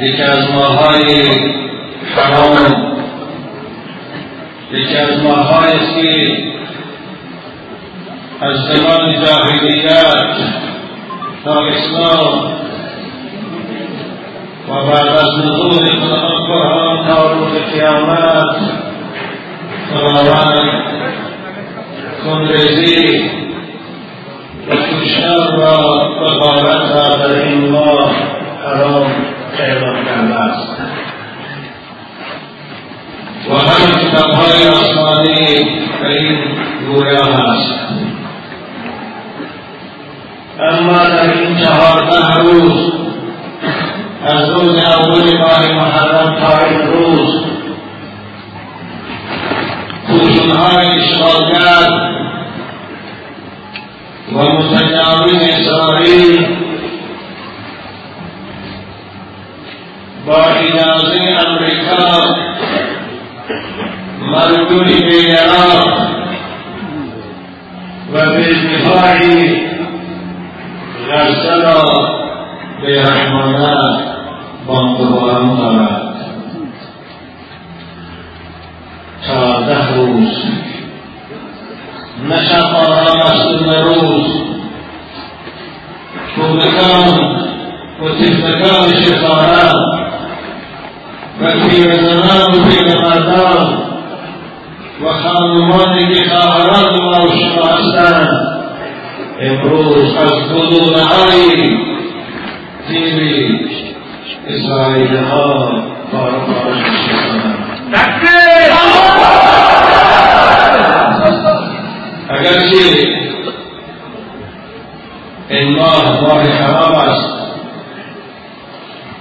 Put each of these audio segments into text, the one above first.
یکی از ماههای حرام یکی از ماههایی است که از زمان جاهلیت تا اسلام. و بعد از نزول قرآن تا روز قیامت. خداوند خونریزی. و کشتن و بغارت را در این ماه حرام. اعلام کرده و هم کتابهای آسمانی این گویا هست اما در این چهارده روز از روز اول ماه محرم تا این روز کوشنهای اشغالگر و متجاوز اسرائیل با اجازه امریکا مردود به و به دفاع غزه به رحمانه بانگواران دارد چهارده روز نه شب آرام است روز کودکان و طفلکان شفاره و پیرزنان و پیرمردان و خانمانی که خواهران ما و شما هستند امروز گلوله های تیر اسرائیل ها فارغ فارغ اگرچه این ماه ماه حرام است اسرائیلی ها دعوا میکنند اونها أهل کتاب و تحت توراتند اما خود این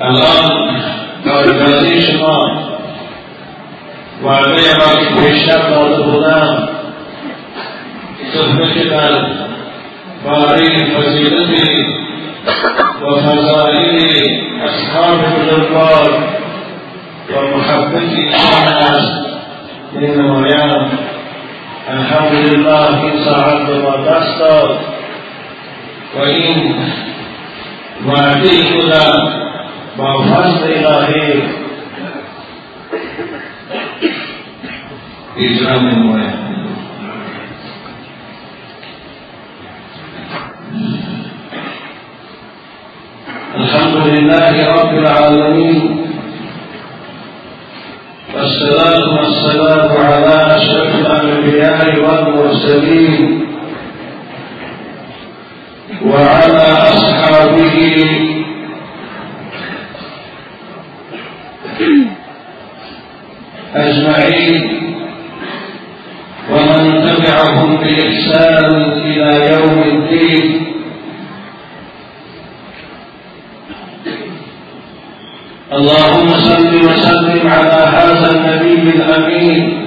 a long conversation on वाकई हमारी शिक्षा प्राप्त होना सदमे के कारण हमारी फसीलत भी वफादारी भी असहाब बुजुर्गवार व मोहब्बत की खाना ये नमायान अल्हम्दुलिल्लाह की साहब वादास्ता वहीं فضل الهی اجرا می نمایم الحمد لله رب العالمين والصلاة والسلام على أشرف الأنبياء والمرسلين وعلى أصحابه أجمعين. ومن تبعهم بإحسان إلى يوم الدين. اللهم صل وسلم على هذا النبي الأمين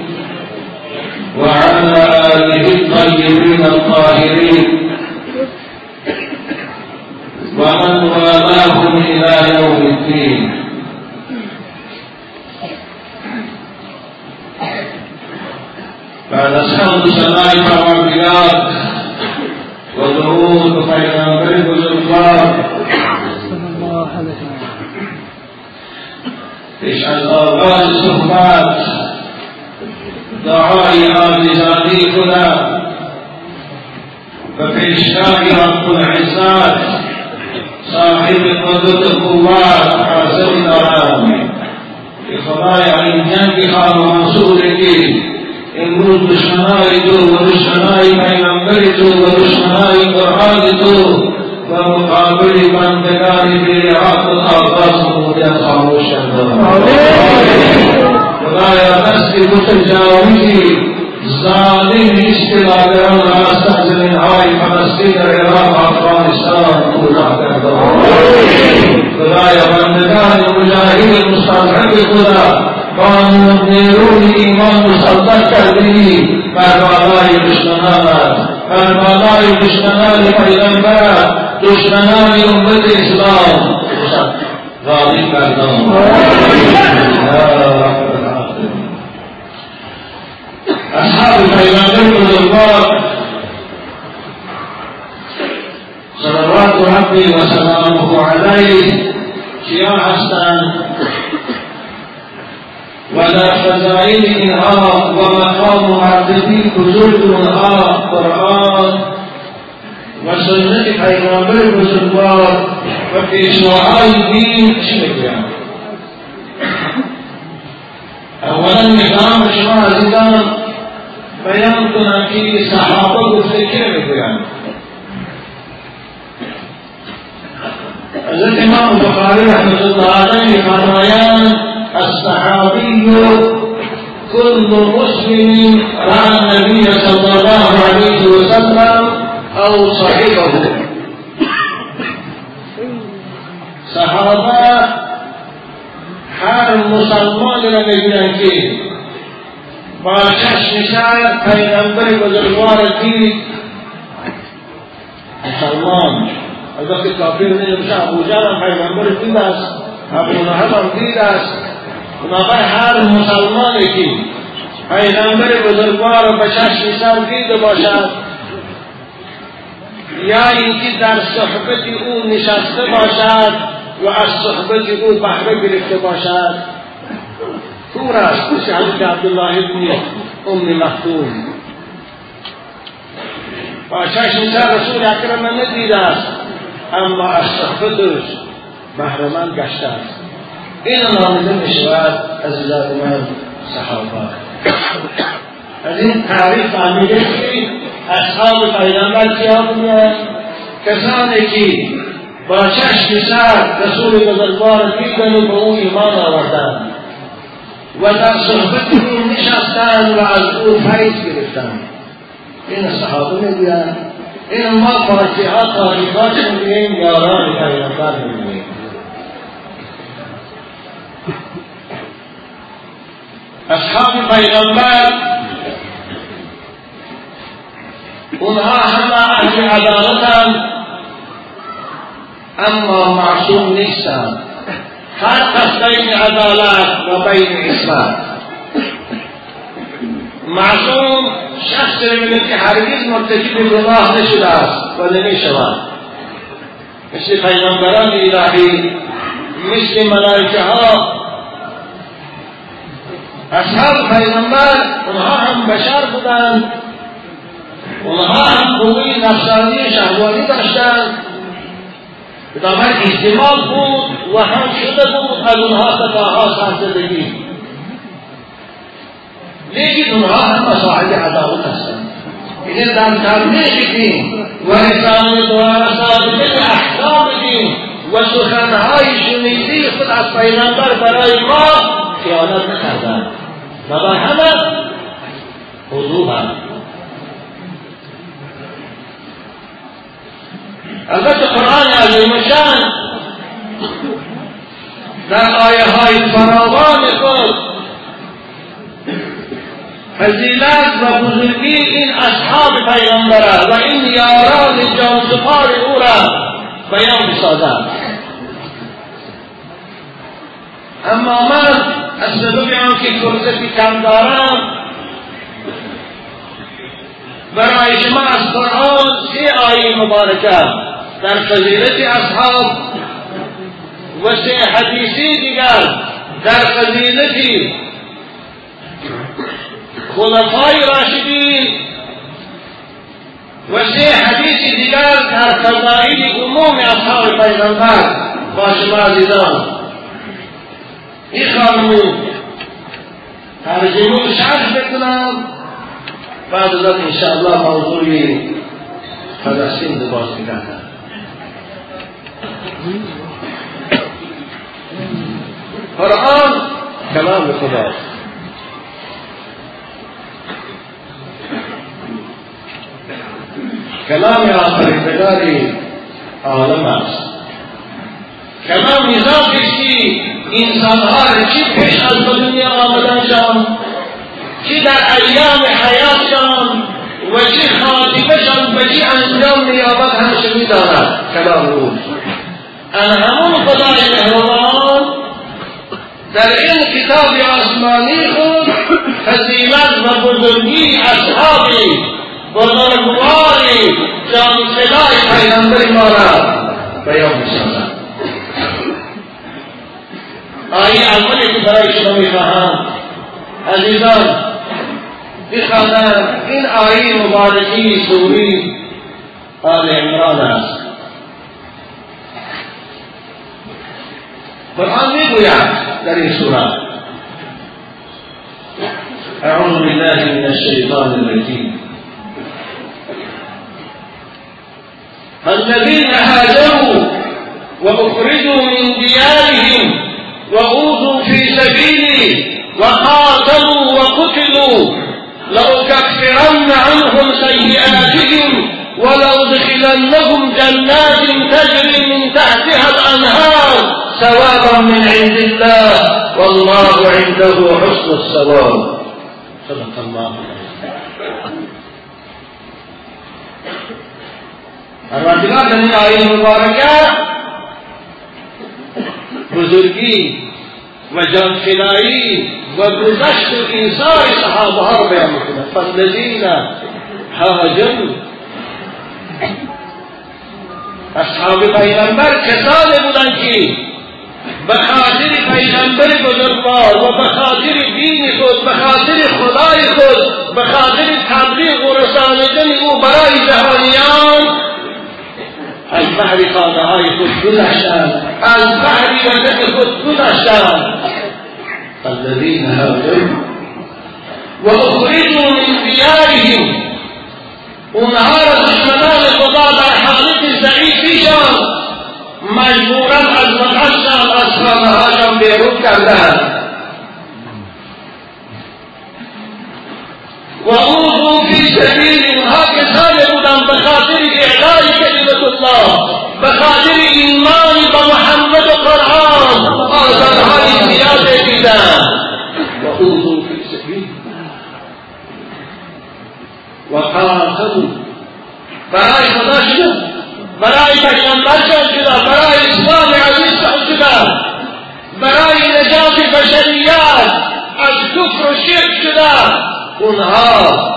وعلى آله الطيبين الطاهرين. ومن والاهم إلى يوم الدين. الحمد سماع الانبياء ودروس پیغمبر بزرگوار پیش از آغاز صحبت دعای آزیزانی کنم و پیشگاه رب العزت صاحب قدرت قوت حاضر دارم که خدای این جنگ امروز دشمنای تو و دشمنای پیغمبر تو و دشمنای قرآن تو و مقابل بندگان بیعات و آغاز مودت خاموش خدایا دست متجاوزی ظالم اشتباهگران راستہ زمین های فلسطین و عراق افغانستان پورا کوتاه کرده خدایا بندگان مجاهد مستضعف خدا۔ نیرون ایمان مسلط کردی بر بالای دشمنان بر بالای دشمنان پیغمبر دشمنان امت اسلام راضی کردم اصحاب پیغمبر بزرگوار صلوات ربی و سلامه علیه کیا هستند و در فضائل اینها و مقام معرفی بزرگ اونها قرآن. و سنت پیغمبر بزرگوار و پیشواهای چی بگویم اولا میخواهم شما عزیزان بیان کنم صحابة گفته که بگویم حضرت امام بخاری رحمت الله علیه فرمایند الصحابی كل مسلم رأى النبي صلى الله عليه وسلم أو صاحبه. صحابة هر مسلمان را میبینن که با چشم شاید پیغمبر بزرگوار دید مسلمان. البته کافر نمیشه أبو جهل پیغمبر دید است أبو لهب هم دید است بنابر هر مسلمانی که پیغمبر بزرگوار به چشم سر دید باشد. یا اینکه در صحبت او نشسته باشد و از صحبت او بهره گرفته باشد. کور است. مثل حضرت عبدالله ابن ام مختوم با چشم رسول اکرم ندیده است. اما از صحبتش بهرمند گشته است. این نامیده می شود عزیزان من این تعریف فهمیده اصحاب پیغمبر کیا بودن کسانی که با چشم سر رسول بزرگوار دیدن و به او ایمان آوردن و در صحبت او نشستن و از او فیض گرفتن این صحابه میگویند این ما فاتحه تاریخ میگوییم یاران پیغمبر میگوییم. أصحاب پیغمبر اونها همه أهل عدالتند أما معصوم نیستند فرق بین عدالت و بین اسمت معصوم شخص میگه که هرگز مرتکب گناه نشده است و نمیشود مثل پیغمبران الهی مثل ملائکه ها اصحاب پیغمبر اونها هم بشر بودند. اونها هم قوی نفسانی شهوانی داشتند. بنابر اجتماع بود و هم شده بود از اونها فتاها سرزدگی لیکن اونها هم مساعد عداوت هستند. این در تبلیغ دین و و ثابت احکام دین و سخنهای شنیدی خود از برای ما خیانت نکردند و بر همه حضور البته قرآن عظیم شان در آیه های فراوان خود فضیلت و بزرگی این اصحاب پیغمبر و این یاران جانسپار او را بیان بسازد اما من از سبب آنکه فرصتی کم دارم برای شما از قرآن سه آیه مبارکه در فضیلت اصحاب و سه حدیثی دیگر در فضیلت خلفای راشدین و سه حدیث دیگر در فضائل عموم اصحاب پیغمبر. با شما عزیزان. این خانمو ترجمه شرح بکنم. بعد از انشاءالله موضوع فلسطین باز میگردم قرآن کلام خداست. کلام آفریدگار عالم است. کلام ذاتی که انسانها چی پیش از دنیا آمدنشان چی در ایام حیاتشان و چی خاتمشان و چی انجام نیابت همشه می‌داند؟ کلام ان همون خدای مهربان در این کتاب آسمانی خود فضیلت و بزرگی اصحابی بزرگواری جانشنای پیغمبر ما را بیان می‌سازد اولی که برای شما میخواهم. عزیزان بخوانم این آیه مبارکی سوری آل عمران است. قرآن میگوید در این سورة أعوذ بالله من الشيطان الرجيم الذين هاجروا وأخرجوا من ديارهم وأوذوا في سبيلي وقاتلوا وقتلوا لأكفرن عنهم سيئاتهم ولأدخلنهم جنات تجري من تحتها الأنهار ثوابا من عند الله. والله عنده حسن الثواب. صدق الله در این آیه مبارکه بزرگی و جانفنایی و گذشت و انصار صحابه ها رو بیان می‌کنه. فالذین هاجروا. اصحاب پیغمبر کسانی بودن که به خاطر پیغمبر بزرگوار و به خاطر دین خود به خدای خود به خاطر تبلیغ و رسانیدن او برای جهانیان از بهر خانه های خود گذشتند از بهر وطن خود گذشتند الذين هاجروا وأخرجوا من دیارهم اونها را دشمنان خدا در حالت ضعیفیشان مجبورا از مقصد از خانههاشان بیرون کردند وأوذوا في سبيلي اینها کسانی بودند به خاطر اعلای کلمت الله به خاطر ایمان به محمد و قرآن آزارهای زیاده دیدند وأوذوا في سبيلي وقاتلوا برای خدا شد برای پیغمبرشان شده برای إسلام عزیزشان شده برای نجات بشریت از کفر و شرک شده اونها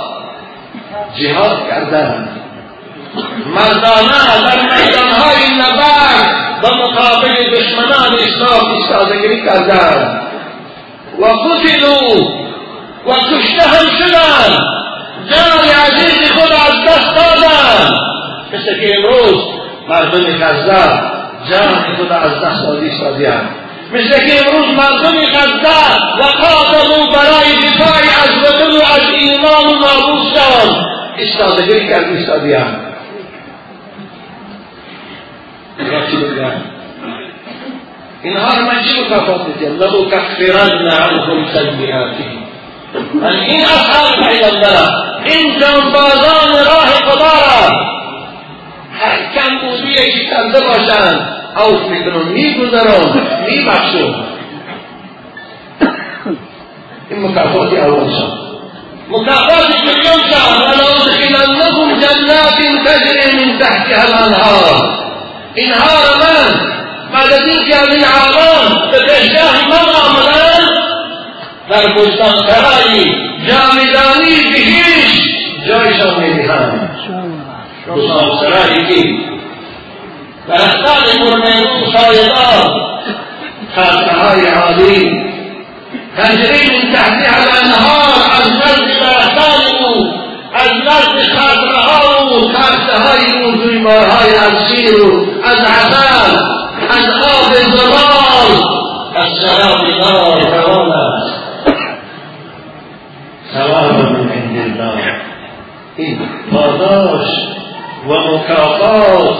جهاد کردند مردانه در میدانهای نبرد به مقابل دشمنان اسلام ایستادگیری کردند. و قتلوا و کشته هم شدند. جان عزیز خود از دست دادند. مثل که امروز مردم غزه جان خدا از دست دادی سادیان مثل که امروز مردم غزه و قاتلو برای دفاع از وطن و از ایمان و ناموسشان استادگی کرد ایستادیان من چی مکافات میدیم لبو کفرن عنهم سیئاتهم من این اصحاب پیغمبر این جانبازان راه خدا را هر کم بودی یکی کرده باشند اوف میکنم میگذرم میبخشم این مکافات أول شد مكافات اليوم شهر ولأدخلنهم جنات تجري من تحتها الأنهار. انهار من بعد از اینکه از این عالم به بهگاه من آمدن در بستانسرایی جامیدانی به هیچ جایشان نمیدهند بستانسرایی که درختان مرمیمون سایدار خرسهای عالی تجری من تحتها الأنهار نزد درختان أو از نزد قصرها و قصرهای او جویبارهای از شیر و از عسل از آب زلال از شراب ناب روان است. ثواب من عند الله این پاداش و مکافات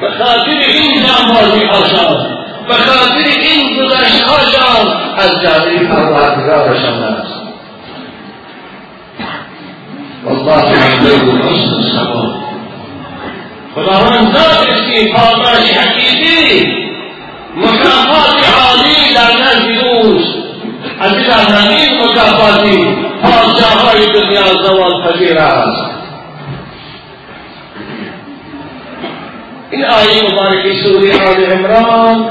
به خاطر این جانبازی هاشان به خاطر این گذشت هاشان از جانب پروردگارشان است. والله عنده حسن الثواب خداوند ذات است پاداش حقیقی مکافات عالی در نزد اوست از این مکافاتی پادشاههای دنیا زوال پذیر است این آیه مبارکه سوره آل عمران.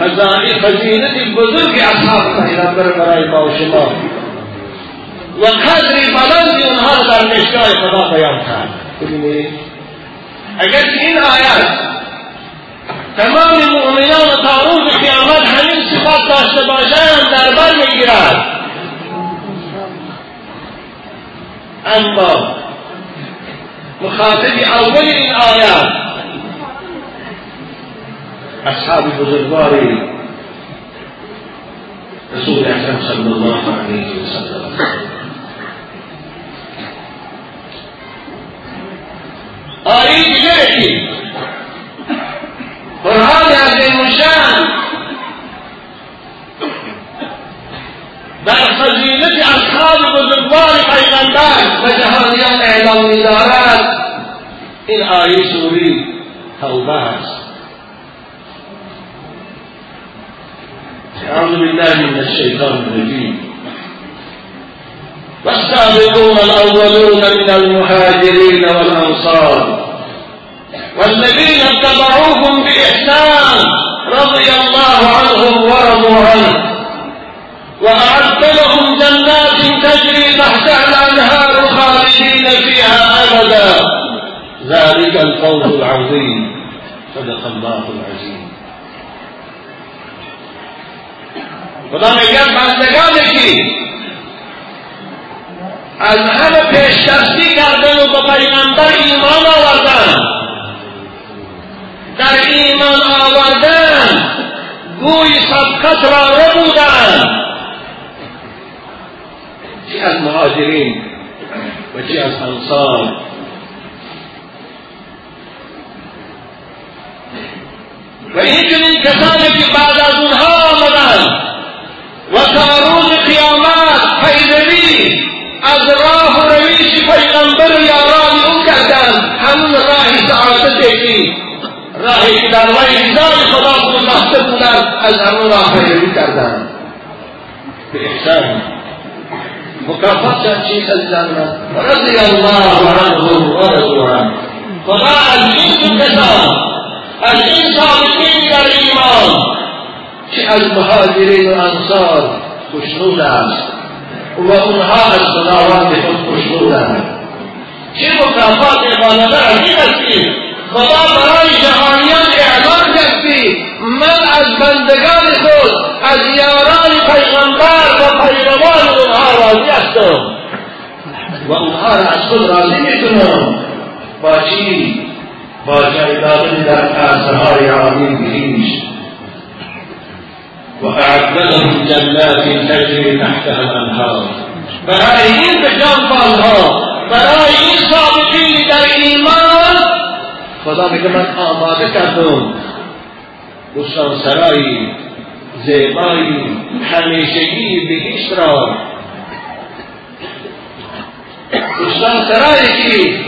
خزانه فضیلت بزرگ اصحاب پیغمبر برای ما و شما و قدر بلند اونها در پیشگاه خدا بیان کرد. اگر این آیت تمام مؤمنان تا روز قیامت همین صفات داشته باشند در بر میگیرد. اما مخاطب اول این آیات اصحاب بزرگواری رسول اکرم صلی الله علیه وسلم آیه دیگه کی قرآن عظیم شان در فضیلت اصحاب بزرگوار پیغمبر و جهانیان اعلام میدارد. این آیه سوری توبه است. أعوذ بالله من الشيطان الرجيم والسابقون الأولون من المهاجرين والأنصار. والذين اتبعوهم بإحسان رضي الله عنهم ورضوا عنه. وأعد لهم جنات تجري تحتها الأنهار خالدين فيها أبدا. ذلك الفوز العظيم. صدق الله العظيم. خدا میگن بندگانی که از همه پیشدستی کردن و به پیغمبر ایمان آوردن. در ایمان آوردن گوی سبقت ربودن. چی از مهاجرین و چی از انصار؟ و این چنین کسانی که بعد از اونها آمدن. و تا روز قیامت پیروی از راه و روش پیغمبر و یاران او کردن همون راه سعادت که راهی که در وی رضای خدا گذاشته بودن از همون راه پیروی کردن. به احسان. مکافات چند چیز عزیزان من رضی الله عنه و رضو عنه. خدا از این کسان از این صادقین در ایمان. که از مهاجرین و انصار خوشنود است. و اونها از خداوند خود خوشنودند چه مکافات غالبه عظیم است خدا برای جهانیان إعلان کرد من از بندگان خود از یاران پیغمبر و پیروان اونها راضی هستم. و اونها را از خود راضی میکنم. با چی با جایدادن در قصرهای عالی بهشت و لهم جنات تجری تحتها الانهار. برای این به جانفداها برای این خدا میگه من آماده کردم. بستان سرایی زیبایی همیشگی بهیشت را. بستان سرایی که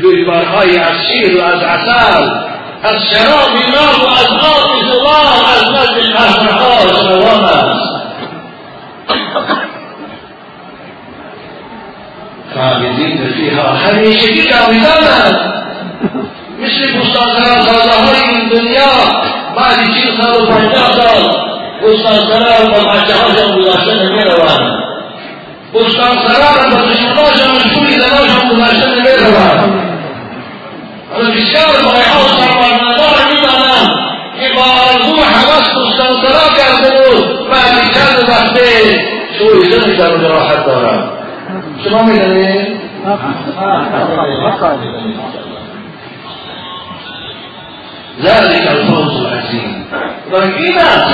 جویبارهای از شیر و از عسل از شراب ناب و از آب زبان از نزد قهرها شوام است. خالدین فیها همیشگی جاویدان است مثل گستاخران سازه این دنیا بعد چیل سال و پنجاه سال گستاخران و بچه هاشم گذاشته نمی روان گستاخران و دشمناشم و شوری زناشم گذاشته نمی روان حالا بسیار بایها و سرماندار می که با آرزو حوث گستاخران کرده بود بعد چند وقته شو زنش در جراحت دارم شما می‌دانید؟ ذلك الفوز العظیم و این است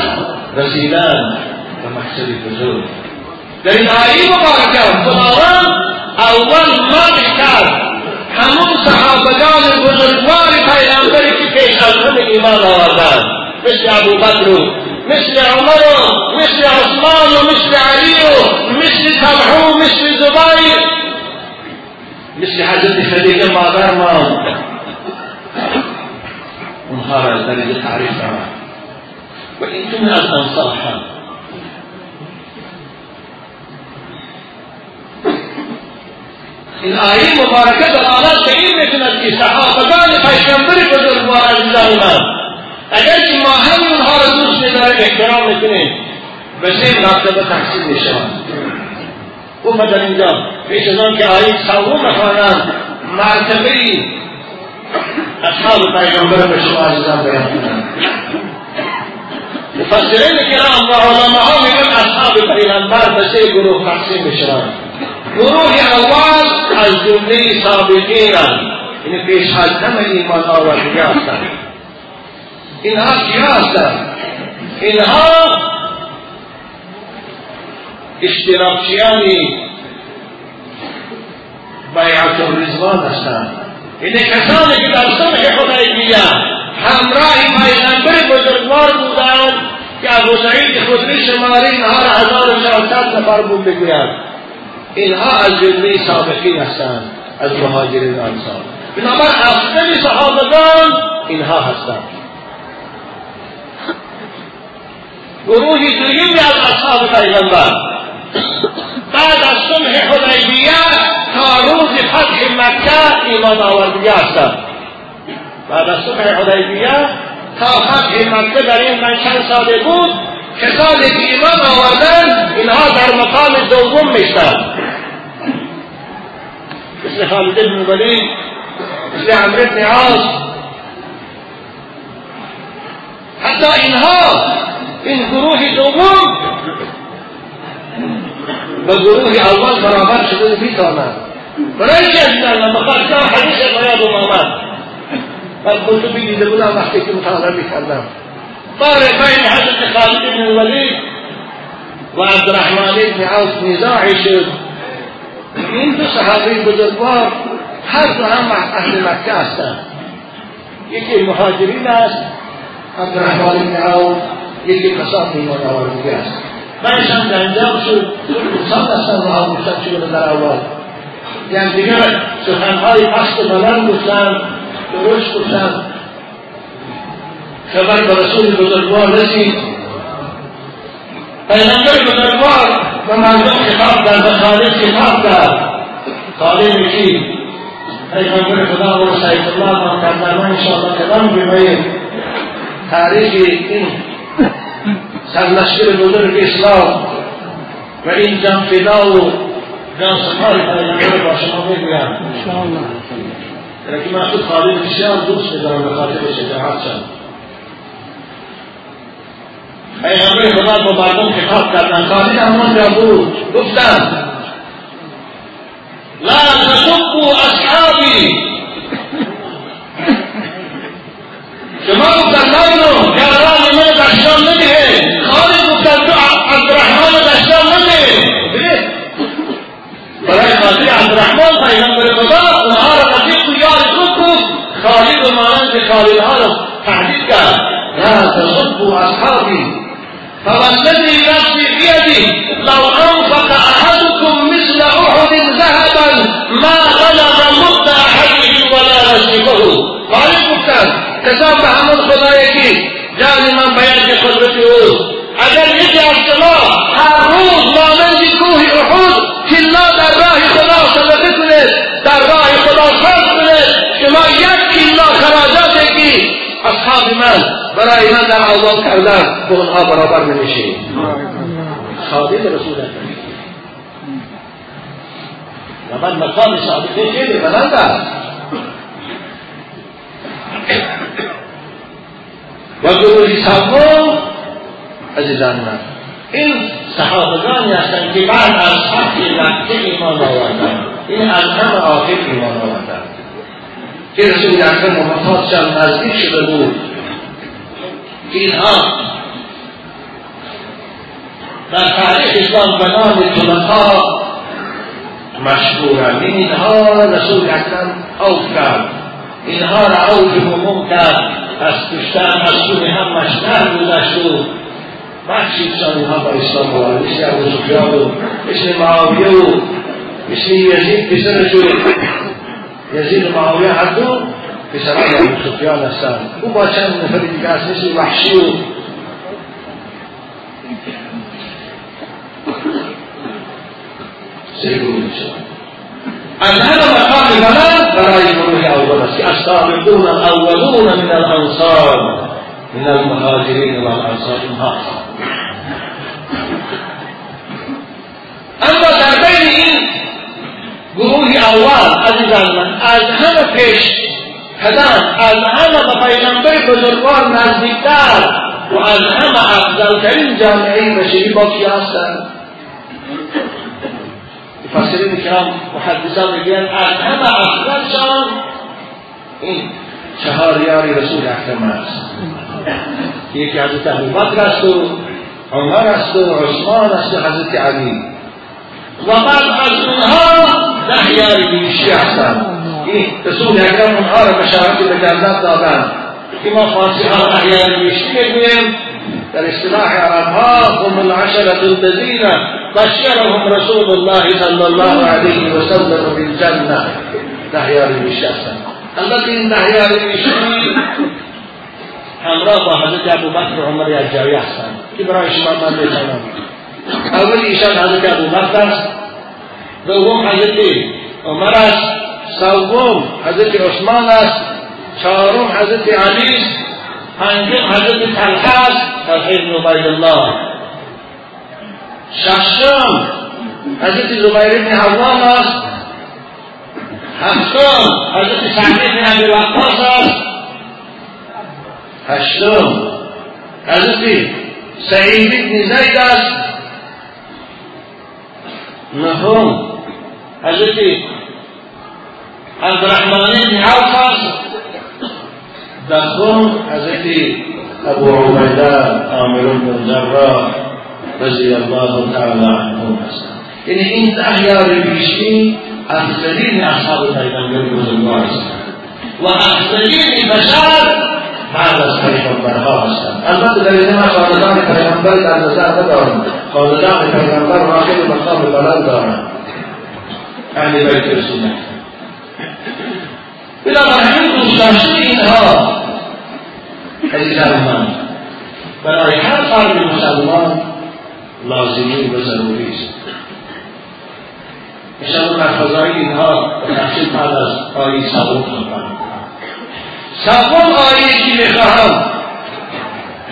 رسیدن به مقصد بزرگ در این آیه مبارکه خداوند اول مدح کرد همون صحابگان بزرگوار پیغمبری که پیش از همه ایمان آوردند مثل مثل عمر مثل عثمان مثل علی و مثل طلحة و مثل زبیر مثل حضرت خدیجه مادر ما اونها را از درجه تعریف دارد و این جمله از انصار هم این آیه مبارکه دلالت به این میکند که صحابگان پیغمبر بزرگوار عزیزان من اگر که ما هم اونها را دوست میداریم احترام میکنیم به سه مرتبه تحصیل میشوند أو در اینجا پیش از آن که آیه سوم بخوانم مرتبه اصحاب پیغمبر به شما عزیزان بیان کنم مفسرین کرام و علماء ها میگن اصحاب پیغمبر به سه گروه اول از جمله سابقین این پیش همه ایمان آوردگی هستند اینها کیا هستند اینها اشتراکچیانی بیعت الرضوان هستند این کسانی که در صلح حدیبیه همراه پیغمبر بزرگوار بودند که ابو سعید خدری شماره اینها را هزار نفر بود بگویند. اینها از جمله سابقین هستند از مهاجرین انصار. بنابر افضل صحابگان اینها هستند. گروهی دویمی از اصحاب پیغمبر. بعد از صلح حدیبیه فتح مکه ایمان آوردگی هستند بعد از صلح حدیبیه تا فتح مکه در این من چند ساله بود کسانی که ایمان آوردن اینها در مقام دوم میشتند مثل خالد بن ولید مثل عمرو بن عاص. حتی اینها این گروه دوم به گروه اول برابر شده می‌توانند. چه عزیزان مخاطب حدیث بیاد آمد من کتبی دیده بودم وقتی که مطالعه میکردم بار بین حضرت خالد بن الولید و عبدالرحمن بن عوف شد این دو صحابی بزرگوار هر دو أهل مکه هستند. یکی مهاجرین است عبدالرحمن بن عوف یکی قصاب است. منشان در انجام شد انسان هستن و هم گفتن چه در اول. یعنی دیگه سخنهای پست بلند گفتن درست گفتن خبر به رسول بزرگوار رسید. پیغمبر بزرگوار به مردم خطاب کرد به خالد خطاب کرد. خالد میگی پیغمبر خدا و سید الله ما کردن انشاءالله کدام بیماییم تاریخ این سرلشکر بزرگ اسلام و این جنفدا و جان سفر پیامبر با شما بگویم لكن معشوق خالد بشام دوست بدارم به خاطر شجاعت شد پیغمبر خدا با مردم خطاب کردن خالد همونجا بود گفتن لا تشقوا اصحابي لما البطاء وعارف أجيبكم يعني تركوا خالد ما أنت خالد عارف تحديدك لا تصدوا أصحابي. فوالذي نفسي بيده لو أنفق أحدكم مثل أحد ذهبا ما غلب مد أحدهم ولا نصيبه عليكم كان كتاب محمد خدايكي جاء لمن بيان خدمته أجل إذا الله هاروز ما من من. برای من در آزاد کردن به اونها برابر نمیشه خادم رسول و من مقام صادقه خیلی بلند است و گروهی سوم عزیزان من این صحابگانی هستند که بعد از فتح مکه ایمان آوردن این از همه آخر ایمان آوردن که رسول اکرم محمد شد نزدیک شده بود اینها در تاریخ اسلام به نام طلقا مشهورند اینها رسول اکرم عفو کرد اینها را اوج هموم کرد از کشتن از سوی هم مشتر گذشت و بخشی اینها با اسلام وارد مثل ابو سفیان و مثل معاویه و مثل یزید یزید و معاویه هر دو پسران ابو سفیان هستند أو با چند نفر دیگه است مثل وحشی و سيقول أن هذا مقام برای گروه أول است السابقون الأولون من الأنصار. من المهاجرين والأنصار. اینها أما در بین این گروه اول عزیزان من از همه پیش کدن از همه به پیغمبر بزرگوار نزدیکتر و از همه افضلترین جامعه بشری با کی هستند مفسرین کرام محدثان میگن از همه افضلشان این چهار یاری رسول اکرم است یکی حضرت ابوبکر است و عمر است و عثمان است و حضرت علی و بعد از اونها ده یاری بیشی هستند این رسول اکرم اونها را بشارتی به جنت دادند که ما فارسی ها ده یاری بیشی میگوییم در اصطلاح عربها هم العشرة الذين بشرهم رسول الله صلى الله عليه وسلم بیشی هستند البته این ده یاری بیشی همراه حضرت أبو بکر و عمر اجاری هستند که برای شما من بتانم أول ایشان حضرت أبو بکر است دوم حضرت عمر سوم حضرت عثمان است چهارم حضرت علی است پنجم حضرت طلحه است طلحه بن عبید الله ششم حضرت زبیر بن عوام است هفتم حضرت سعد بن ابی وقاص است هشتم حضرت سعید بن زید است نهم حضرت عبدالرحمن بن عوف دهم حضرت ابو عبیده عامر بن جراح رضی الله عنهم هستند یعنی این اخیار بیشی افضلین اصحاب پیغمبر بزرگوار هستند و افضلین بشر بعد از پیغمبرها هستند. البته در این ما خاندان پیغمبر در نظر ندارم خاندان پیغمبر واقعی مقام بلند دارند. أهل بیت رسول بنابراین دوست داشته اینها. عزیزان من برای هر فرد مسلمان لازمی و ضروری است. انشاءالله در فضائل اینها تفصیل بعد از آیه سبب خواهد سوم آیه که می‌خواهم؟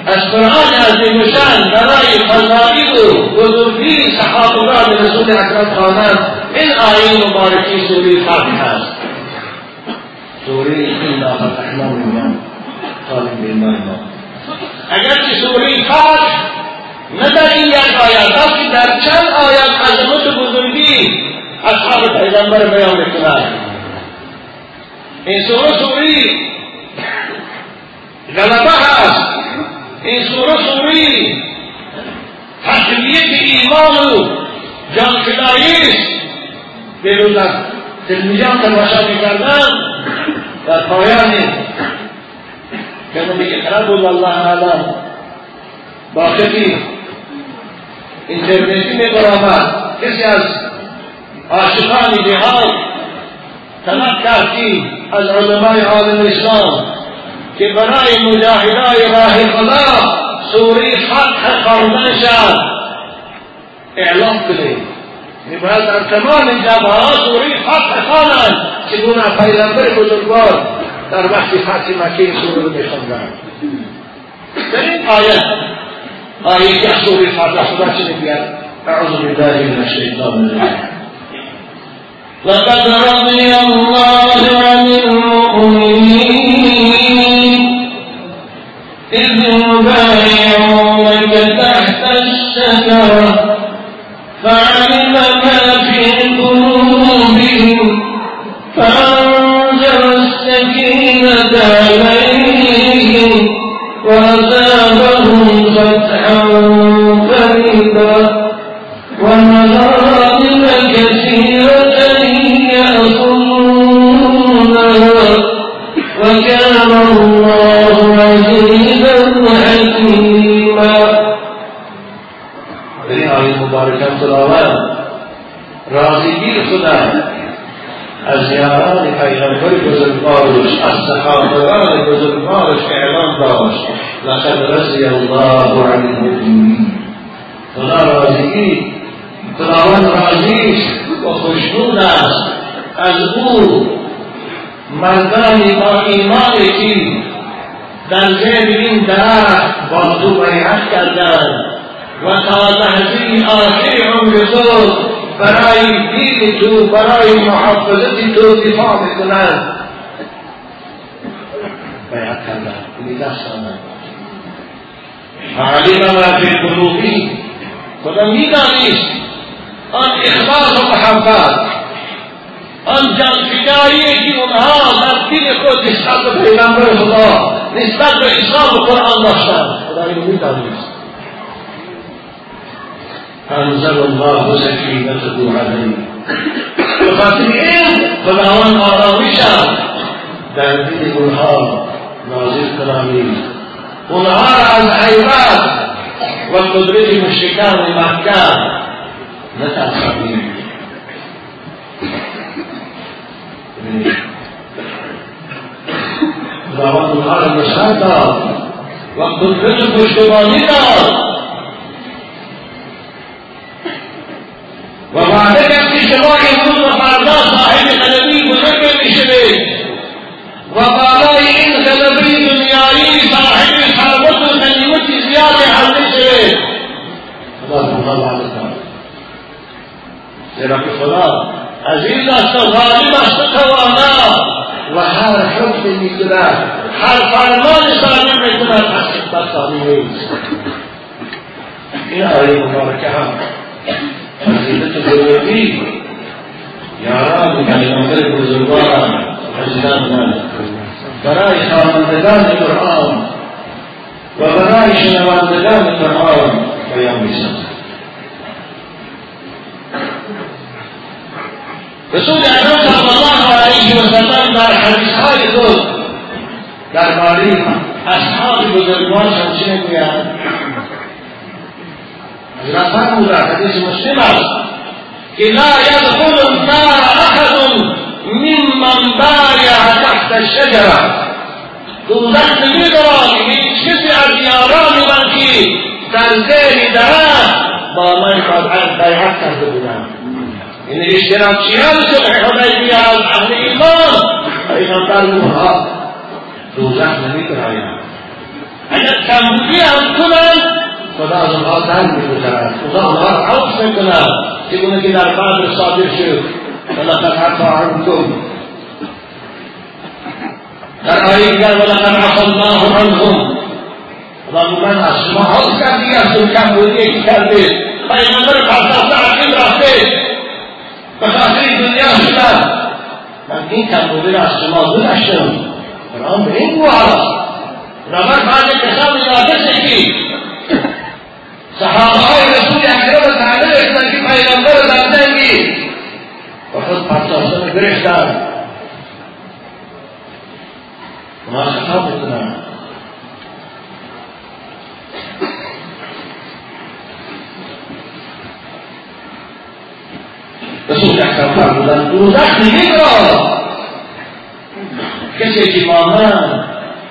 از قرآن عظیم‌الشأن برای فضائل و بزرگی صحابگان رسول اکرم خوانند این آیه مبارکی سوره فاتحه است. سوره انا فتحنا من طالب ایمان ما. اگرچه سوره فاتح نه در این یک آیت بلکه در چند آیت عظمت بزرگی اصحاب پیغمبر بیان می‌کنند. این سوره سوره غلبه هست این سوره سوره تقویت ایمان و جانفدایی است به روز تلمیزیان تماشا می‌کردن در پایان. نمی اقرار بود الله اعلم. با کسی اینترنتی می برآمد کسی از عاشقان جهاد طلب کرد. از علمای عالم اسلام. که برای مجاهدای راه خدا سوره فتح اعلام کنید باید در تمام جبه ها سوره فتح خوانند چگونه پیغمبر بزرگوار در وقت فتح مکه سوره رو میخواندند در این آیت آیه که سوره فتح خدا چه میگوید اعوذ بالله من الشیطان الرجیم لقد رضي الله عن الشجرة از یاران پیغمبر بزرگوارش از صحابگان بزرگوارش اعلام داشت لقد رضی الله عن المؤمنین خدا راضیگی خداوند راضی و خوشنود است. از أو مردانی با ایمانی که در زیر این درخت با تو بیعت کردند. و تا لحظه آخر عمر خود برای دین تو برای محافظت تو دفاع می‌کنند بیعت کردند این دستانند علم ما فی قلوبی. خدا میدانیست. آن اخلاص و محبت. آن جانفکایی که اونها در دین خود نسبت به پیغمبر خدا نسبت به اسلام و قرآن داشتند خدا اینو میدانیست. فأنزل الله سکینته علیه بخاطر این خداوند آرامش در دین اونها نازل کنامید اونها را از حیبت و قدرت مشرکان مکه نترسانید خداوند اونها را نشان داد و وعده کرد که شما امروز و فردا صاحب غلبی بزرگ میشوید و بالای این غلبی دنیایی صاحب ثروت و غنیمت زیاد حل میشوید خدا سبحانه وتعالی زیرا که خدا عزیز است و غالب است و توانا و هر حکم میکند هر فرمان صادر میکند حق بسانی نیست این آیه فضیلت بزرگی یاران پیغمبر بزرگواران عزیزان من برای خوانندگان قرآن و برای شنوندگان قرآن بیان میسازد رسول اکرم صلی الله علیه و سلم در حدیث های خود درباره اصحاب بزرگوار چه میگویند حضرت فرمود حدیث مسلم است که لا يدخل النار أحد ممن بايع تحت الشجرة. دوزخ هیچ کسی از یاران من در زیر درخت با من بیعت کرده بودم این اشتراکچیان صلح حدیبیه از أهل ایمان پیغمبر اونها دوزخ اگر کمبودی هم کنند خدا از آنها در میگذرد خدا آنها را عفو می‌کند. چگونه که در بدر صادر شد. ولقد عفا عنکم. در آیه دیگر ولقد عفا الله عنهم. خدا میگن از شما عفو کردی از اون کمبودی که کردید پیغمبر پرداخته عقیم رفته. به خاطر دنیا شدن من این کمبودی را از شما گذشتم قرآن به این گواه رابر بعد کسان اجازه شکید صحابه رسول اکرم تعالی رسیدن که پیغمبر رو بردنگی و خود پساسان رو برشتن ما خطاب بکنم رسول اکرم فرمودن دوزخ دیگه را. کسی که مانند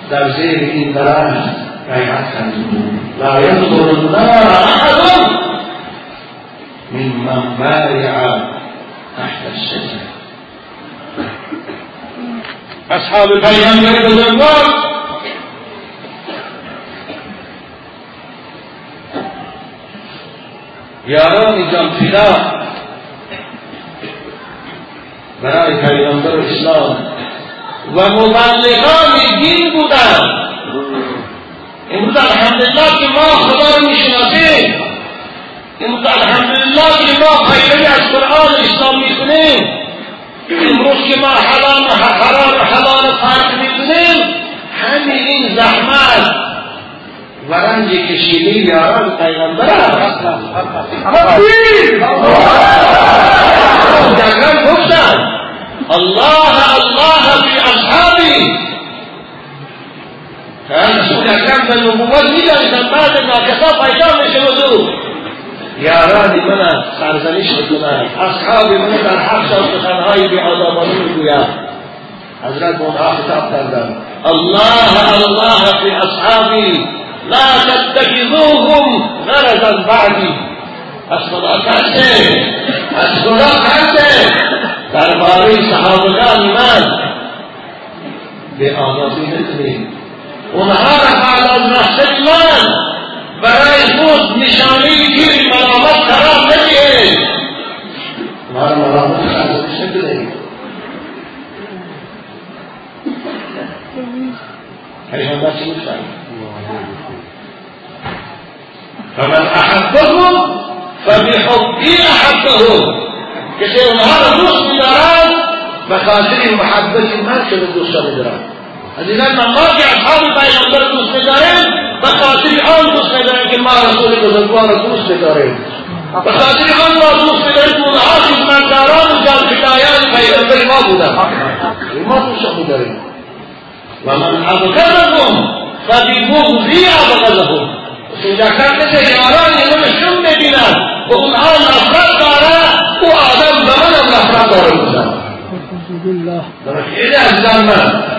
در زیر این درخت بیعت کرد لا يدخل النار احد ممن بايع تحت الشجر اصحاب پیغمبر بزرگوار یاران جان فدا برای پیغمبر اسلام و مبلغان دین بودن امروز الحمدلله که ما خدا رو میشناسیم امروز الحمدلله که ما پیروی از قرآن اسلام میکنیم امروز که ما حلال حرام حلال فرق میکنیم همین این زحمت. و رنج کشیده یاران پیغمبر گفتن الله الله فی اصحابی. رسول اکرم به نبوت میدانستن بعد ناکسا پیدا میشه وضو یاران من سرزنش میکنن أصحاب من در حق و سخنهای بی آدابانه میگوید حضرت منها خطاب کردن الله الله فی اصحابی لا تتخذوهم غرضا بعدی از خدا کرده از خدا کرده درباره صحابگان من به آگاهی نکنید از رحمت من برای خود نشانی گیری ملامت قرار اونها را ملامت نکنید پیغمبر چی میفرماید فمن احبهم فبحبی احبهم کسی اونها را دوست میدارد به خاطر محبت من دوست میدارد عزیزان ما که اصحاب پیغمبر دوست میداریم به خاطر آن دوست که ما رسول بزرگوار دوست میداریم به خاطر آن را دوست که اونها خدمتداران و جانفدایان پیغمبر ما بودن. ما دوست میداریم و من ابغضهم فببغضی ابغضهم سوجاکر کسی یاران من شم می‌بینن و اونها نفرت داره او آدم به منم نفرت داره. بودن در خیلی عزیزان من.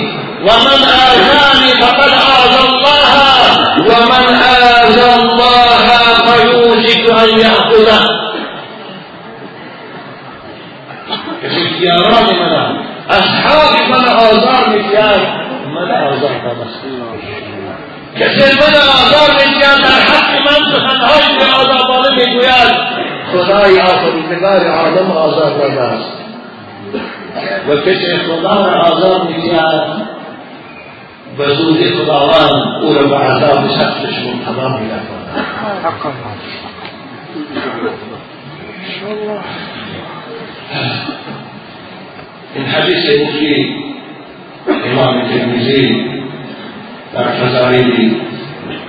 ومن آذاني فقد آذى الله. ومن آذى الله فيوشك أن يأخذه. اختیارات من اصحاب من آزار میکرد من آزار بس کسی من آزار میکرد در حق من سخنهای به آزاربانه میگوید. خدای آفریدگار آدم آزار داده است. و کسی خدا را آزار میکرد به زود خداوند أو را به عذاب سختش تمام میرساند این حدیث بخی إمام ترمیزی در فضائل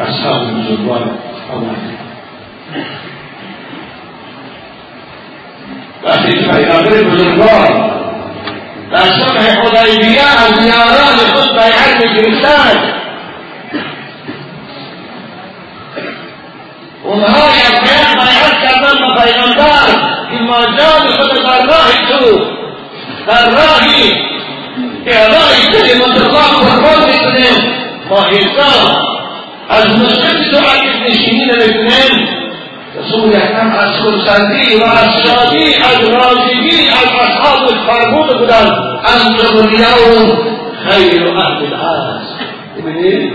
أصحاب بزرگوار آورده وقتی پیغمبر بزرگوار در صلح حدیبیه از یاران خود بیعت می‌گرفتند اونها یک بیعت بیعت کردن به پیغمبر که ما جان خود در راه تو در راهی اعلای کلمت الله قربان می‌کنیم. ما حساب از مسجد تو عقب نشینی نمی‌کنیم رسول اکرم از خودسردی و از شادی از راضیگی از اصحاب فرمود بودن أنتم اليوم خیر أهل الأرض ببینید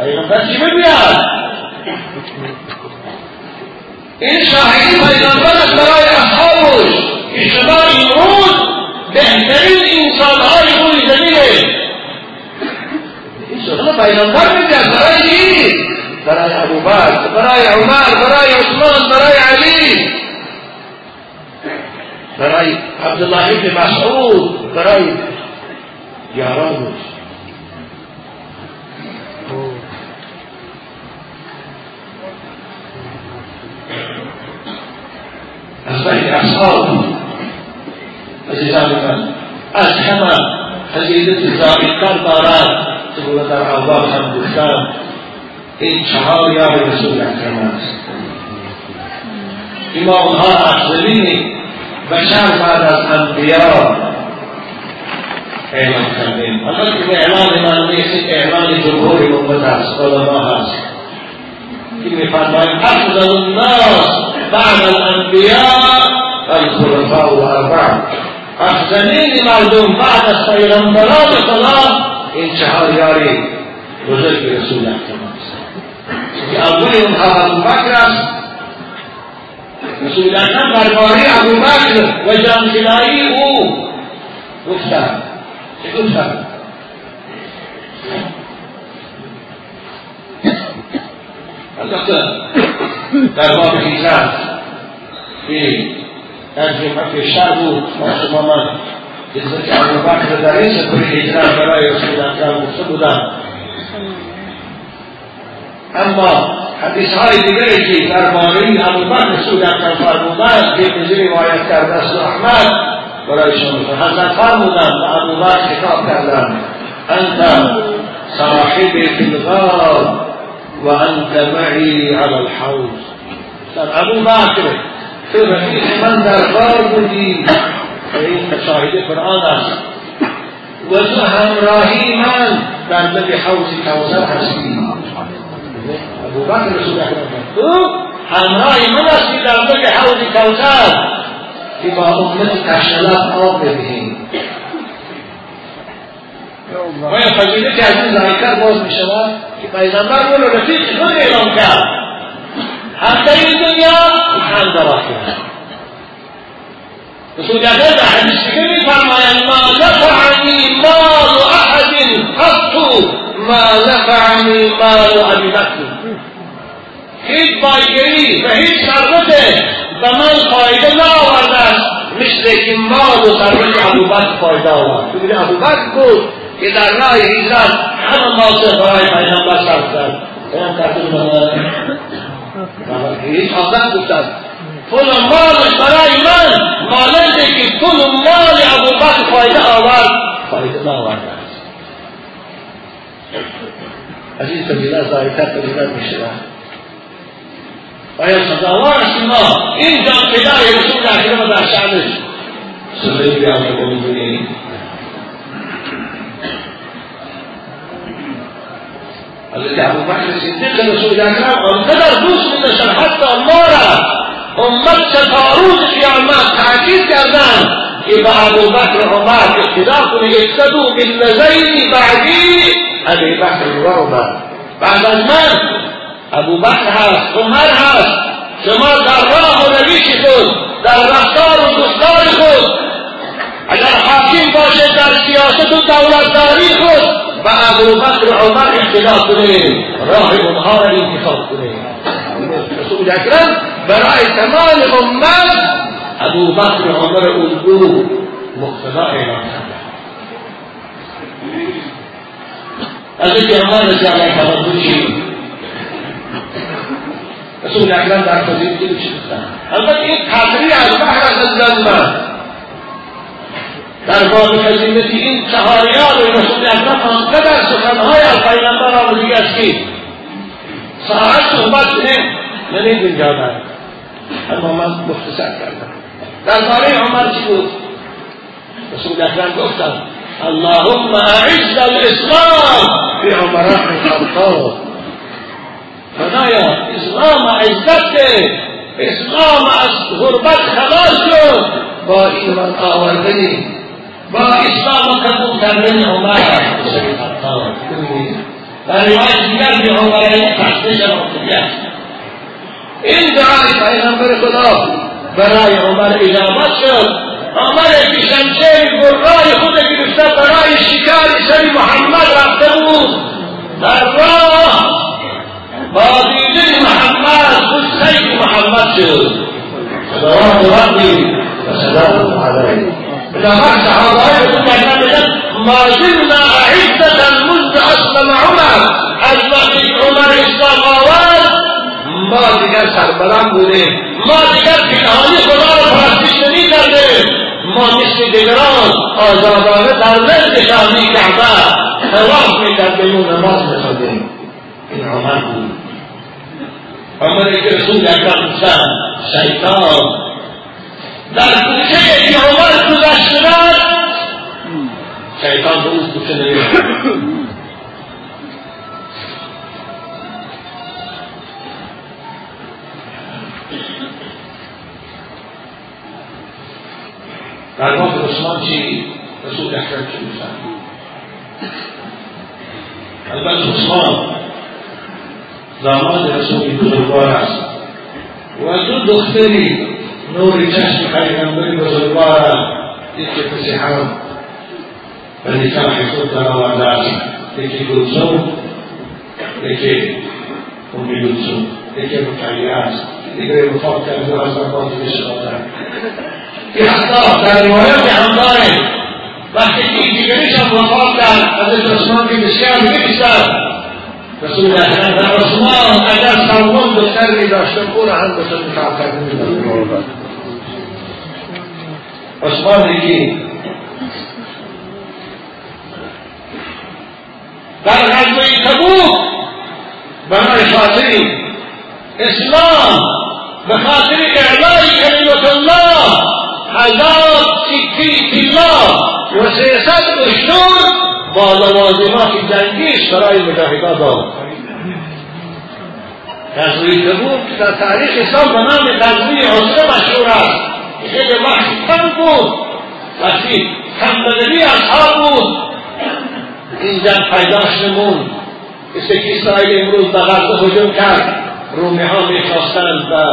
پیغمبر چی میگوید این شاهدی پیغمبر از برای اصحابش که شما امروز بهترین انسانهای روی زمینه این سخن پیغمبر میگوید برای چی برای ابوبکر برای عمر برای عثمان برای علی برای عبدالله ابن مسعود برای یاران بود از بین اصحاب عزیزان من از همه فضیلت زائدتر دارد که بود در اول هم گفتم این چهار یار رسول اکرم است اما اونها افضلین بشر بعد از انبیا اعلان کردیم. البته که اعلان من نیست اعلان جمهور امت است علما هست. که میفرماییم افضل الناس بعد الانبیاء الخلفاء الاربع افضلین مردم بعد از پیغمبران خدا این یاری بزرگ رسول اکرم است که اول اونها ابو بکر است رسول اکرم درباره ابو بکر و جانشینایی او گفتند چه گفتند البته در باب هجرت که در جمعه پیشتر بود ما شما أما حدیث های دیگری که درباره أبو بکر اکرم فرمودند که ابن روایت کرده است احمد برایشان حضرت فرمودند و أبو بکر خطاب کردند أنت صاحب فی و انت معی علی الحوض. در أبو بکر تو رفیق من در غار بودی؟ و این شاهد قرآن است. و تو همراهی من. در لب حوض کوثر هستی. أبو بکر رسول اکرم تو همراه من هستی در لب حوض کوثر که با امت کشلت آب بدهیم و این فضیلت که از این ظاهرتر باز می شود که پیغمبر رو رفیق خود اعلام کرد حتی این دنیا هم در آخرت رسول در حدیث دیگه میفرمایند ما نفعنی مال أحد قط. ما نفعنی مال ابی بکر هیچ بایگری و هیچ ثروت به من فایده نآورده است مثل که مال و ثروت ابوبکر فایده آورد. ببینید ابوبکر بود که در راه هجرت همه ماسه برای پیغمبر صرف کرد اون کردن هیچ آزد پول مالش برای من ماننده که پول مال ابوبکر فایده آورد. فایده نآورده است از این فضیلت می‌شود آیا سزاوار است ما این جان فدای رسول اکرم در شعنش سزایی بیان رو میدونیم حضرت ابو بکر صدیق رسول اکرم آنقدر دوست میداشتن حتی ما را امت تا روز قیامت تاکید کردن که با ابو بکر عمر اقتدا کنی اقتدو بالذین بعدی ابی بکر و عمر بعد من ابو بکر هست عمر هست. شما در راه و رویش خود در رفتار و گفتار خود. اگر حاکم باشه در سیاست و دولتداری خود و ابو بکر عمر اختلاف کنه راه اونها را انتخاب کنه. رسول اکرم برای تمام امت ابو بکر عمر الگو مقتدا اعلان از اینکه امان رضی الله تعالی رسول اکرم در فضیلت چی گفتن البته این تقریر از بحر از در باب فضیلت این چهاریان رسول اکرم آنقدر سخنهای از پیغمبر آمدگی است که ساعت صحبت کنه. نمید اینجا دارد اما من مختصر کردم. در باره عمر چی بود؟ رسول اکرم گفتن اللهم اعز الاسلام في عمر ابن الخطاب خدایا اسلام عزت اسلام از غربت خلاص شد. با ایمان آوردنی با اسلام قبول کردن عمر در روایت دیگر که عمر این تحتش مرتبیت این دعای پیغمبر خدا برای عمر اجابت شد. عمر که شمشیر گرای خود گرفته برای شکار سر محمد رفته بود. در راه با دیده محمد خیلی محمد صلوات ربی و السلام عليه بنفس صحابه رسول الله ما زلنا أعزة منذ أسلم عمر. وقتی عمر آورد ما دیگر سربلند بودیم. ما دیگر پنهانی خدا را پرستش نمی کردیم. ما مثل دیگران آزادانه در نزد می کعبه تواف میکردیم و نماز میخوندیم. romanos. Vamos a Jesús a causar Saitán. در کوچه یهوان گذشتن شیطان به اون کوچه نمیاد در واقع عثمان چی رسول اکرم چی میفهم البته داماد رسول بزرگوار است. و دو دختری نور چشم پیغمبر بزرگوار یکی پسی حرم و نکاح خود در آورده است. یکی گلسوم یکی امی گلسوم یکی رقیه است. دیگه وفات کرده از آباد بشقاطر این حتی در روایات هم داره وقتی که دیگریش هم وفات کرد حضرت عثمان که بسیار میکشتر رسول اگر سلمان دختر می داشتم أو را هم بسر نکاح کرده می عثمان یکی در غزوه تبوک برای خاطر إسلام. به خاطر اعلای کلمت الله. هزار سکه طلا و سیصد اشتر با لوازمات جنگیش برای مجاهدان داد غزوه تبوک در تاریخ اسلام به نام غزوه عسره مشهور است. خیلی وقت کم بود. وقتی کم بدلی اصحاب بود. این جنگ پیداش نمون مثل که اسرائیل امروز به غزه هجوم کرد. رومی ها می‌خواستند و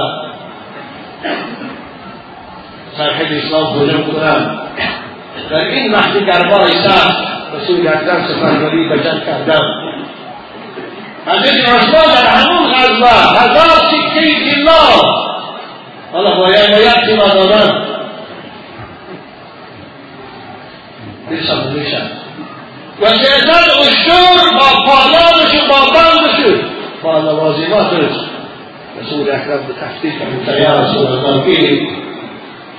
سرحد اسلام هجوم کنند. این وقتی دربار سخت رسول سفربری به جنگ کردم حضرت عثمان در همون غزوه هزار سکه طلا حالا باید باید طلا دادن بسم میشن و سیزن اشتر با پالانش و با بندش با لوازماتش رسول تفتیش فرمود یا رسول الله. که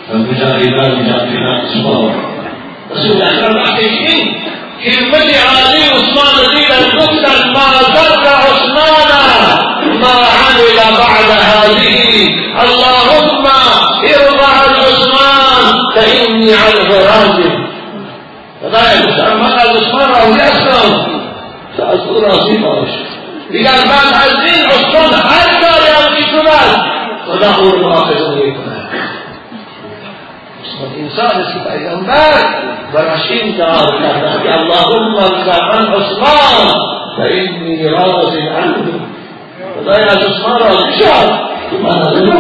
فمجاهدان مجاهدان اسمار رسول اکرم وقتی این همت عالی عثمان دیدن گفتن ما ضر عثمان ما عمل بعد هذه. اللهم ارضى عن عثمان فإني عنه راضي. فذلك اما از عثمان؟ أو راضی باش دیگر بعد از این عثمان هر کاری هم میکند خدا أو رو مؤاخذه براش این دعا کرده که اللهم ارزقن عثمان و اینی راض عنه. خدای از عثمان که من از این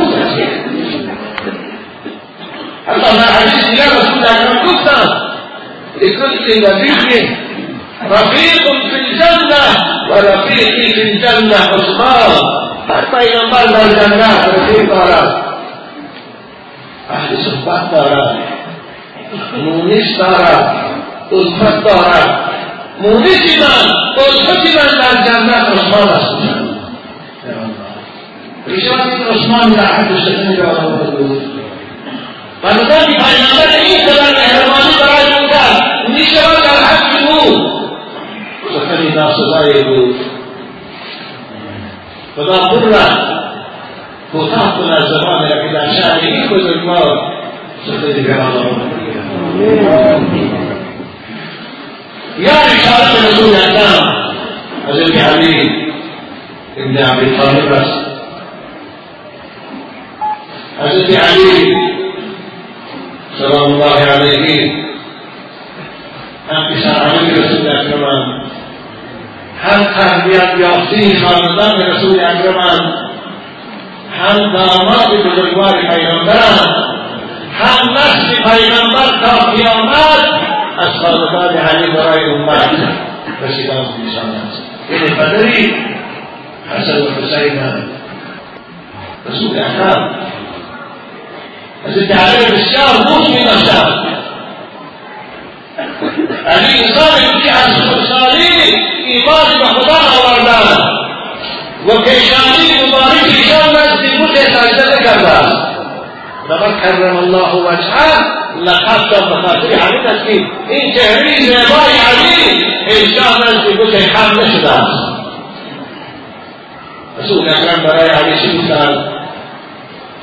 حتی در حدیث دیگر رسول اکرم گفتم لكل نبي رفيق في الجنة ورفيقي في الجنة عثمان. هر پیغمبر در جنت رفیق ahli sebatara, munistara, ulfatara, munisiman, ulfatiman dan jannah Rasulullah. Ya Risalah Rasulullah tidak ada sebenarnya orang berdua. Padahal dibayangkan ini dalam hermani terajuka, ini sebab al-hakimu. Sekali nafsu saya itu. Betapurlah کوتاه کن از زمان شهر این بزرگوار سخنی گران یا رسالت رسول اکرم حضرت علی ابن ابی طالب است حضرت علی سلام الله علیه هم پیشنهادی رسول اکرمم هم تربیت یافته خاندان رسول اکرمم هم داماد بزرگوار پیغمبرم هم نسل پیغمبر تا قیامت؟ از خاندان علی برای امت. رسیدان پیشان است. این پدری حسن و حسین رسول اکرم. از علی بسیار دوست می داشتند علی انسانی که از خودسالی ایمان به خدا آوردن. و پیشانی مبارک ایشان نزد بود سجده کرده است لقد کرم الله وجهه لقد بخاطر علی است این چهره زیبای علی ایشان نزد بود خم نشدة. است رسول اکرم برای علی چی گفتند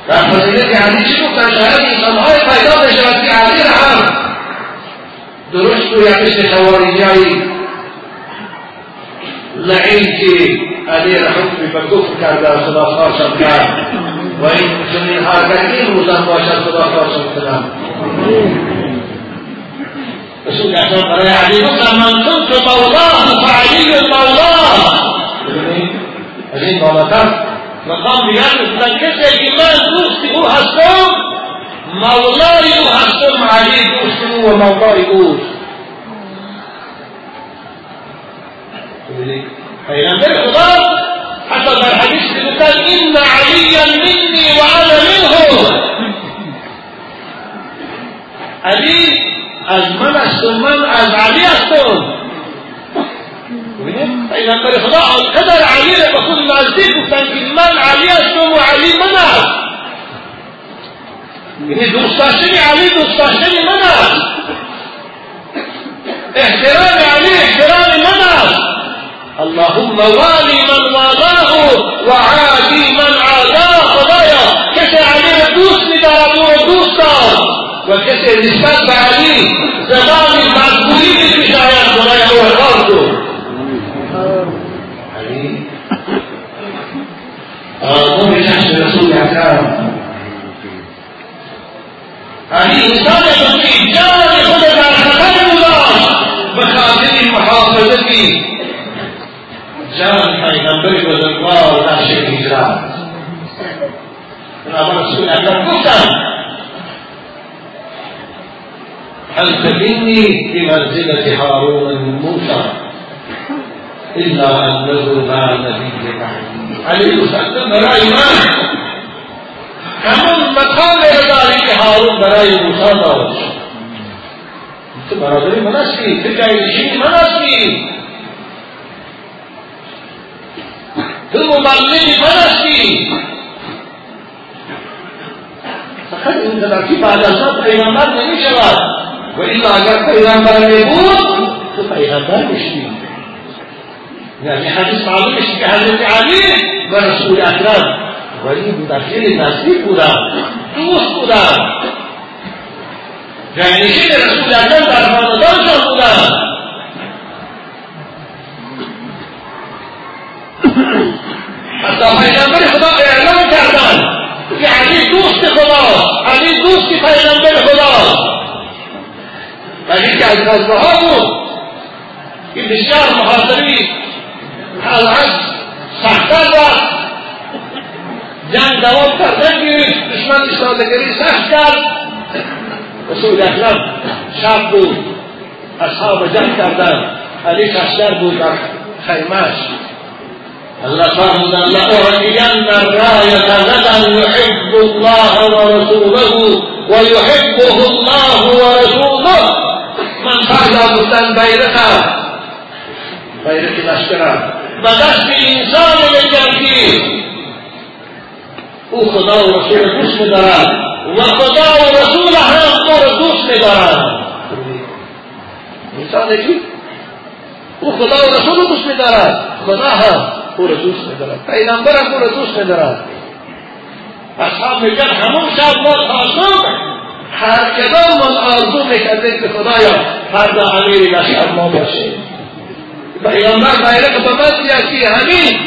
در فضیلت علی چی گفتن شاید انسانهای پیدا بشود که علی هم درست گویدش خواریجی لعین که علی را حکمی به کفر کرده و خدا خواهشم کرد و این چنین حرکتی روزن باشد خدا خواهشم کردم رسول اکرم برای علی گفتن من کنت مولاه فعلی المولاه از مقام بیان مثلا کسی که من دوست أو هستم مولای أو هستم علی دوست أو و مولای أو پیغمبر خدا حتی در حدیث گفتن إن عليا مني و أنا منه. علی از من از علی هستم پیغمبر خدا آنقدر علی را به خود نزدیک گفتن که من علی هستم و علی من است یعنی دوست داشتن من است احترام اللهم والی من والاه و عادی من عاداه. خدایا کسی علی را دوست میدارد دوست دار و کسی نسبت به علی زبان مقبولی میشاید خدایا أو اقرار کن شخص رسول اکرم هذه إنسان بسيط جاء خود در خطر گذاشت به خاطر جان پیغمبر بزرگوار در شکل هجرت بنابر رسول اکرم گفتم أنت مني بمنزلة هارون من موسى إلا أنه لا نبي بعدي علیه السلام برای من همون مقام داری که هارون برای موسی داشت تو برادری من هستی تو جایشین من هستی Lumumamini Palestine. Sakın interneti bağlarsa peygamber demiş Allah. Ve illa eğer peygamber ne bu? Bu peygambermiş diyor. Yani hadis malum işte ki Hazreti Ali ve Resul-i Ekrem. Veli müdakhil-i nasip bu kuda, Dost bu da. Yani şimdi Resul-i Ekrem tarafından. حتی پیغمبر خدا اعلام کردن. که علی دوست خدا. علی دوست پیغمبر خدا. ولی که از غزبه ها بود. که بسیار محاصری از سختتر و جنگ دوام کردن که دشمن سادگری سخت کرد. رسول اکرم شب بود. اصحاب جنگ کردن. علی کشتر بود. در خیمش لأعلين الراية غدا يحب الله ورسوله ويحبه الله ورسوله. من فردا بودن بیرقه بیرق لشکره و دست انسان بگردی أو خدا و رسول دوست میدارد و خدا و رسول هم أو را دوست إنسان کی أو خدا و رسول دوست خدا هم او را دوست میدارد پیغمبر را دوست میدارد اصحاب میگن همون شب ما تا هر کدام من آرزو می‌کردیم که خدایا فردا امیر لشکر ما باشیم پیغمبر بیرق به من سیاسی همین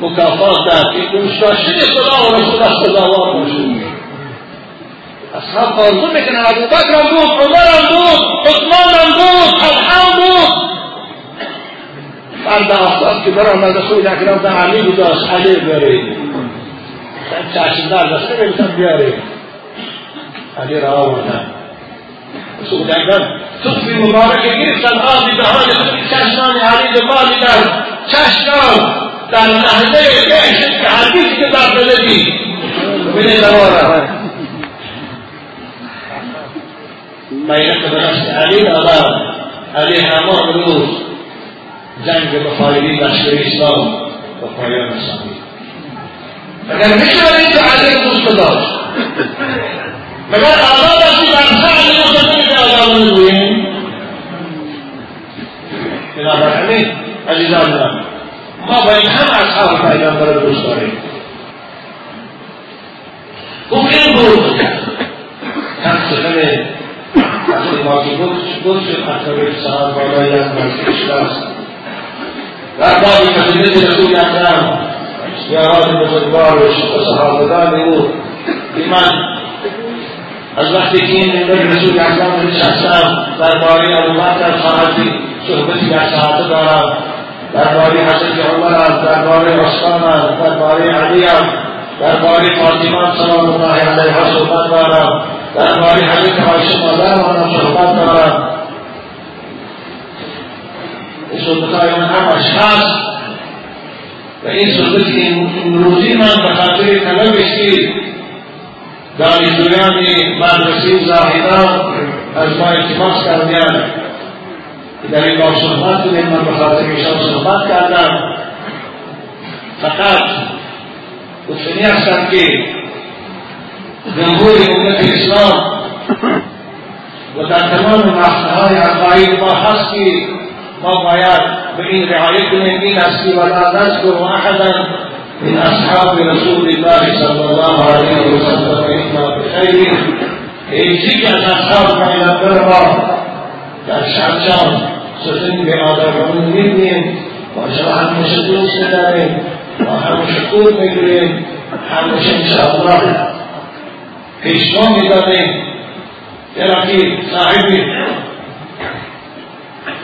مکافات داد که دوست داشتن خدا و رسول از سزاوار باشید اصحاب آرزو می‌کنن ابو بکر هم بود عمر هم بود عثمان هم بود طلحه بود مرد آفتاب که برآمده خود اکرام در علی بوداش علی بیارید چشم در دسته نمیتون بیارید علی را آوردن سود اکرام تطفی مبارکه گرفتن آب دهان چشمان علی دبا دیدن چشمان در لحظه بهشت که هرگیز که در زدگی بینه دواره بیرک به نفس علی دارم علی همان روز جنگ بخاری لشکر اسلام به پایان رسانید مگر میشه این که علی دوست داشت مگر آزاد هستی در سعی مصدقی که آزاد نگوییم بنابراین عزیزان من ما باید هم اصحاب پیغمبر دوست داریم. گفت این بود هم سخن وقتی ما که گفت شد اکثر سهار بالای از مسجد است. باب مدینه رسول اکرم یاران بزرگوار و صحابگان أو ایمان از وقتی که این منبر رسول اکرم نشستم درباره ابوبکر خواهدی صحبتی در ساعته دارم درباره حضرت عمر. درباره عثمان. درباره علی درباره فاطمة سلام الله علیها صحبت دارم درباره حضرت عایشه مادرمانم صحبت دارم صحبتهای من همش هست و این صحبت که امروزی من به خاطر طلبش که دانشجویان مدرسه زاهدان از ما التماس کردن که در این باب صحبت کنیم من به خاطر ایشان صحبت کردم فقط گفتنی هستم که جمهور امت اسلام و در تمام مقصدهای عقاید ما هست کنیم این است که ولا نذکر أحدا من أصحاب رسول الله صلی الله علیه وسلم. إلا بخیر هیچی که از أصحاب پیغمبر ما در شرچان سخن به آدم میبینیم ما شما همیشه دوست داریم ما همیشه خوب میگوییم همیشه انشاءالله پیشوا میدادیم چرا که صاحب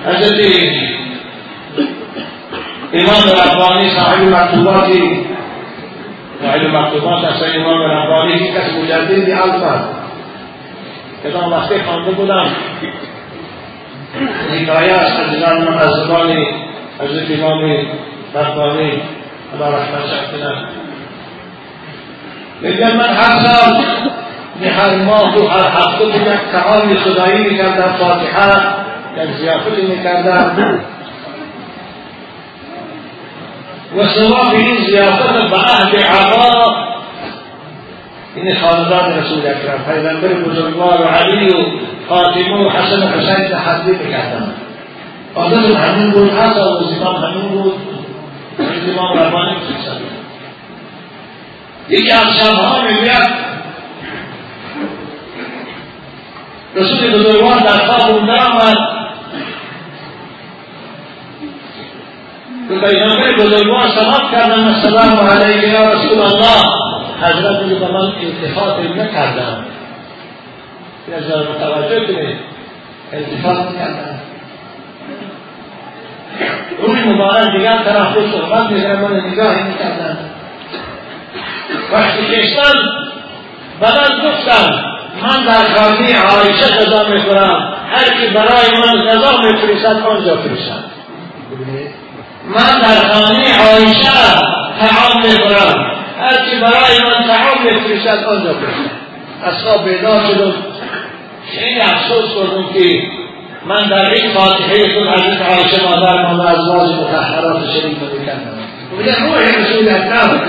حضرت إمام ربانی صاحب مکتوباتی صاحب مکتوبات أصلا إمام ربانی که کس مجدد الفا کدام وقتی خوانده بودم حکایه است عزیزان من از زبان حضرت امام ربانی خدا رحمت شد میگن من هر سال هر ماه و هر هفته یک تعامی خدایی میکردم فاتحة. یک زیافتی میکردم و ثواب این زیافت به عهد عبا این خاندان رسول اکرم پیغمبر بزرگوار و علی و فاطمه و حسن و حسین تحضیب کردم عادت همین بود هر سال وظیفم همین بود امام ربانی یکی از شبها میگوید رسول بزرگوار در خواب اونجا آمد. به پیغمبر بزرگوار سلام کردم السلام علیک یا رسول الله. حضرت میگه به من التفات نکردم جا متوجه کنید التفات نکردم روی مبارک دیگر طرف صحبت میگه من نگاهی می‌کردم وقتی کشتن بدن گفتم من در خانه عایشه غذا می‌خورم. هر کی برای من غذا میفرستد آنجا فرستد من در خانه عایشه تعام می‌خورم هر کی برای من تعام میفرستد آنجا فرستد اصحاب بیدار شدم. خیلی افسوس کردم که من در این فاتحه خود حضرت عایشه مادر من ازواج متحرات شریف می‌کردم. میگن روح رسول اکرم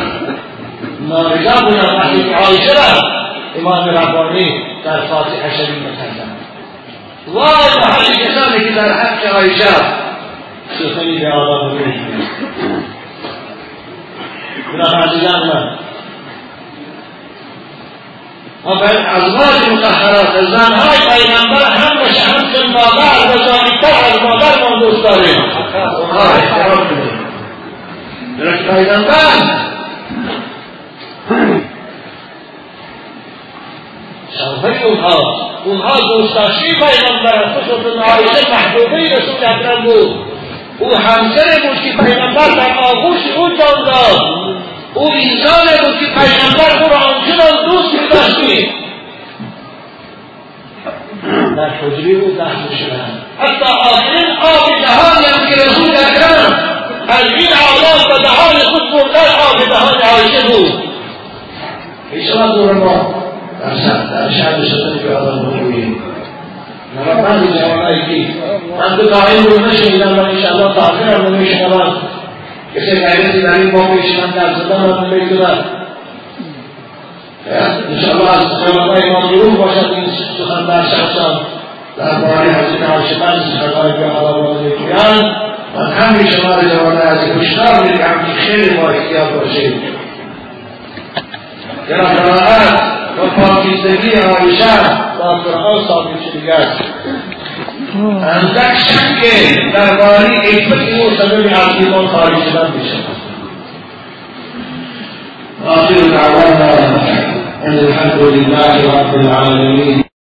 نارضا بودم وقتی عایشه را امام ربانی در فاتحه شریف می‌کردن وای به حال کسانی که در حق عایشه سخنی به آدم بنابر عزیزان من ازواج مطهرات زنهای پیغمبر هم بشه همچون مادر و زانیتر از مادر ما دوست داریم. اونها احترام کنیم پیغمبر. شرفه اونها. اونها دوستاشی پیغمبر خصوصا عایشه محبوبه رسول اکرم بود. او همسر بود که پیغمبر در آغوش او جان داد او انسان بود که پیغمبر او را آنچنان دوست میداشتی در حجری بود دست شدن حتی آخرین آب دهانی هم که رسول اکرم از این عالم به دهان خود بردن آب دهان عایشه بود. ایشان دور ما. در شهر شدن که آدم بکنیم کی من تو قائل رو نشنیدم و انشاءالله تاخیر هم نمیشنوم کسی غیرتی در این باب ایشان در زدن رو نمی‌دونم انشاءالله از خیالات امام روح باشد این سخن در شخصان. درباره حضرت عاشقان سخنهای که حالا می‌گویند. من همین شما را جوانه از هشدار میدم که خیلی با احتیاط باشید در و پاکیزگی عایشه با قرآن ثابت شده است اندک شک درباره حکمت او سبب از ایمان خارج شدن میشود وآخر دعوانا أن الحمد لله رب العالمين